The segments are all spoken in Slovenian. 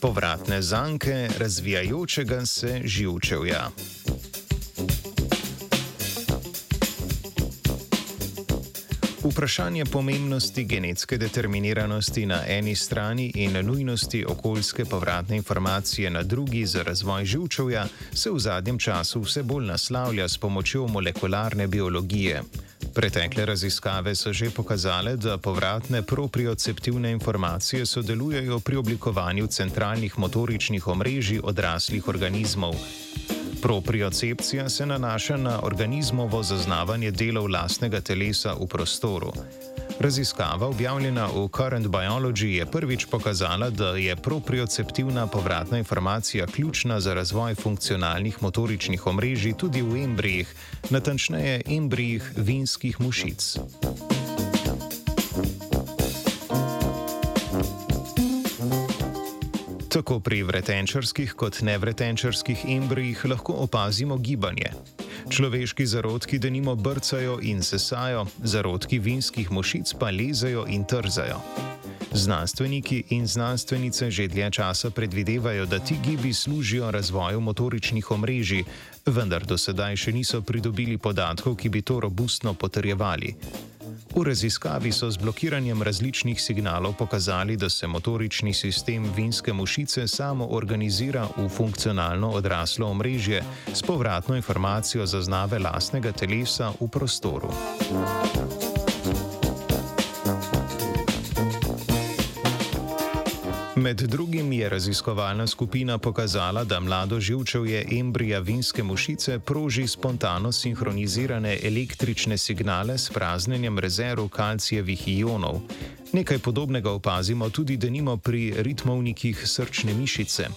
Povratne zanke razvijajočega se živčevja. Vprašanje pomembnosti genetske determiniranosti na eni strani in nujnosti okoljske povratne informacije na drugi za razvoj živčevja se v zadnjem času vse bolj naslavlja s pomočjo molekularne biologije. Pretekle raziskave so že pokazale, da povratne proprioceptivne informacije sodelujejo pri oblikovanju centralnih motoričnih omrežij odraslih organizmov. Propriocepcija se nanaša na organizmovo zaznavanje delov lastnega telesa v prostoru. Raziskava, objavljena v Current Biology, je prvič pokazala, da je proprioceptivna povratna informacija ključna za razvoj funkcionalnih motoričnih omrežij tudi v embrijih, natančneje embrijih vinskih mušic. Tako pri vretenčarskih kot nevretenčarskih embrijih lahko opazimo gibanje. Človeški zarodki denimo brcajo in sesajo, zarodki vinskih mušic pa lezajo in trzajo. Znanstveniki in znanstvenice že dlje časa predvidevajo, da ti gibi služijo razvoju motoričnih omrežij, vendar do sedaj še niso pridobili podatkov, ki bi to robustno potrjevali. V raziskavi so z blokiranjem različnih signalov pokazali, da se motorični sistem vinske mušice samo organizira v funkcionalno odraslo omrežje s povratno informacijo zaznave lastnega telesa v prostoru. Med drugim je raziskovalna skupina pokazala, da mlado živčevje embrija vinske mušice proži spontano sinhronizirane električne signale s praznjenjem rezerv kalcijevih ionov. Nekaj podobnega opazimo tudi denimo pri ritmovnikih srčne mišice.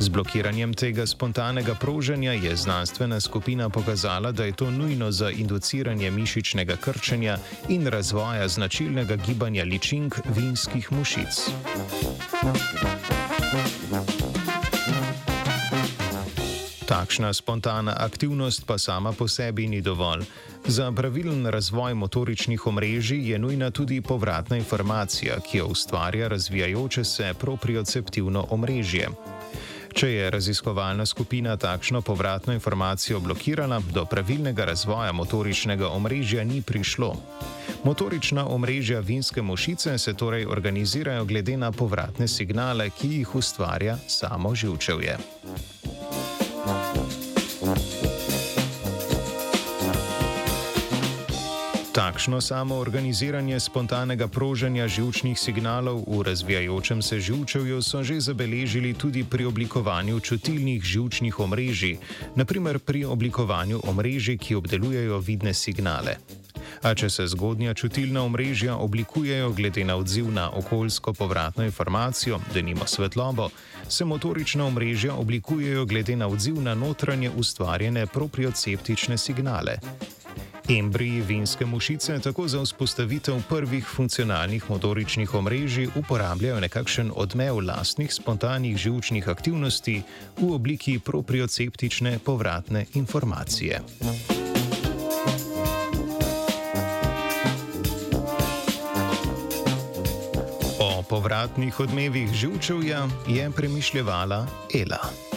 Z blokiranjem tega spontanega proženja je znanstvena skupina pokazala, da je to nujno za induciranje mišičnega krčenja in razvoja značilnega gibanja ličink vinskih mušic. Takšna spontana aktivnost pa sama po sebi ni dovolj. Za pravilen razvoj motoričnih omrežij je nujna tudi povratna informacija, ki jo ustvarja razvijajoče se proprioceptivno omrežje. Če je raziskovalna skupina takšno povratno informacijo blokirala, do pravilnega razvoja motoričnega omrežja ni prišlo. Motorična omrežja vinske mušice se torej organizirajo glede na povratne signale, ki jih ustvarja samo živčevje. Takšno samoorganiziranje spontanega proženja žilčnih signalov v razvijajočem se žilčevju so že zabeležili tudi pri oblikovanju čutilnih žilčnih omrežij, naprimer pri oblikovanju omrežij, ki obdelujejo vidne signale. A če se zgodnja čutilna omrežja oblikujejo glede na odziv na okoljsko povratno informacijo, denimo svetlobo, se motorična omrežja oblikujejo glede na odziv na notranje ustvarjene proprioceptične signale. Embriji vinske mušice tako za vzpostavitev prvih funkcionalnih motoričnih omrežij uporabljajo nekakšen odmev lastnih spontanih živčnih aktivnosti v obliki proprioceptične povratne informacije. O povratnih odmevih živčevja je premišljala Ela.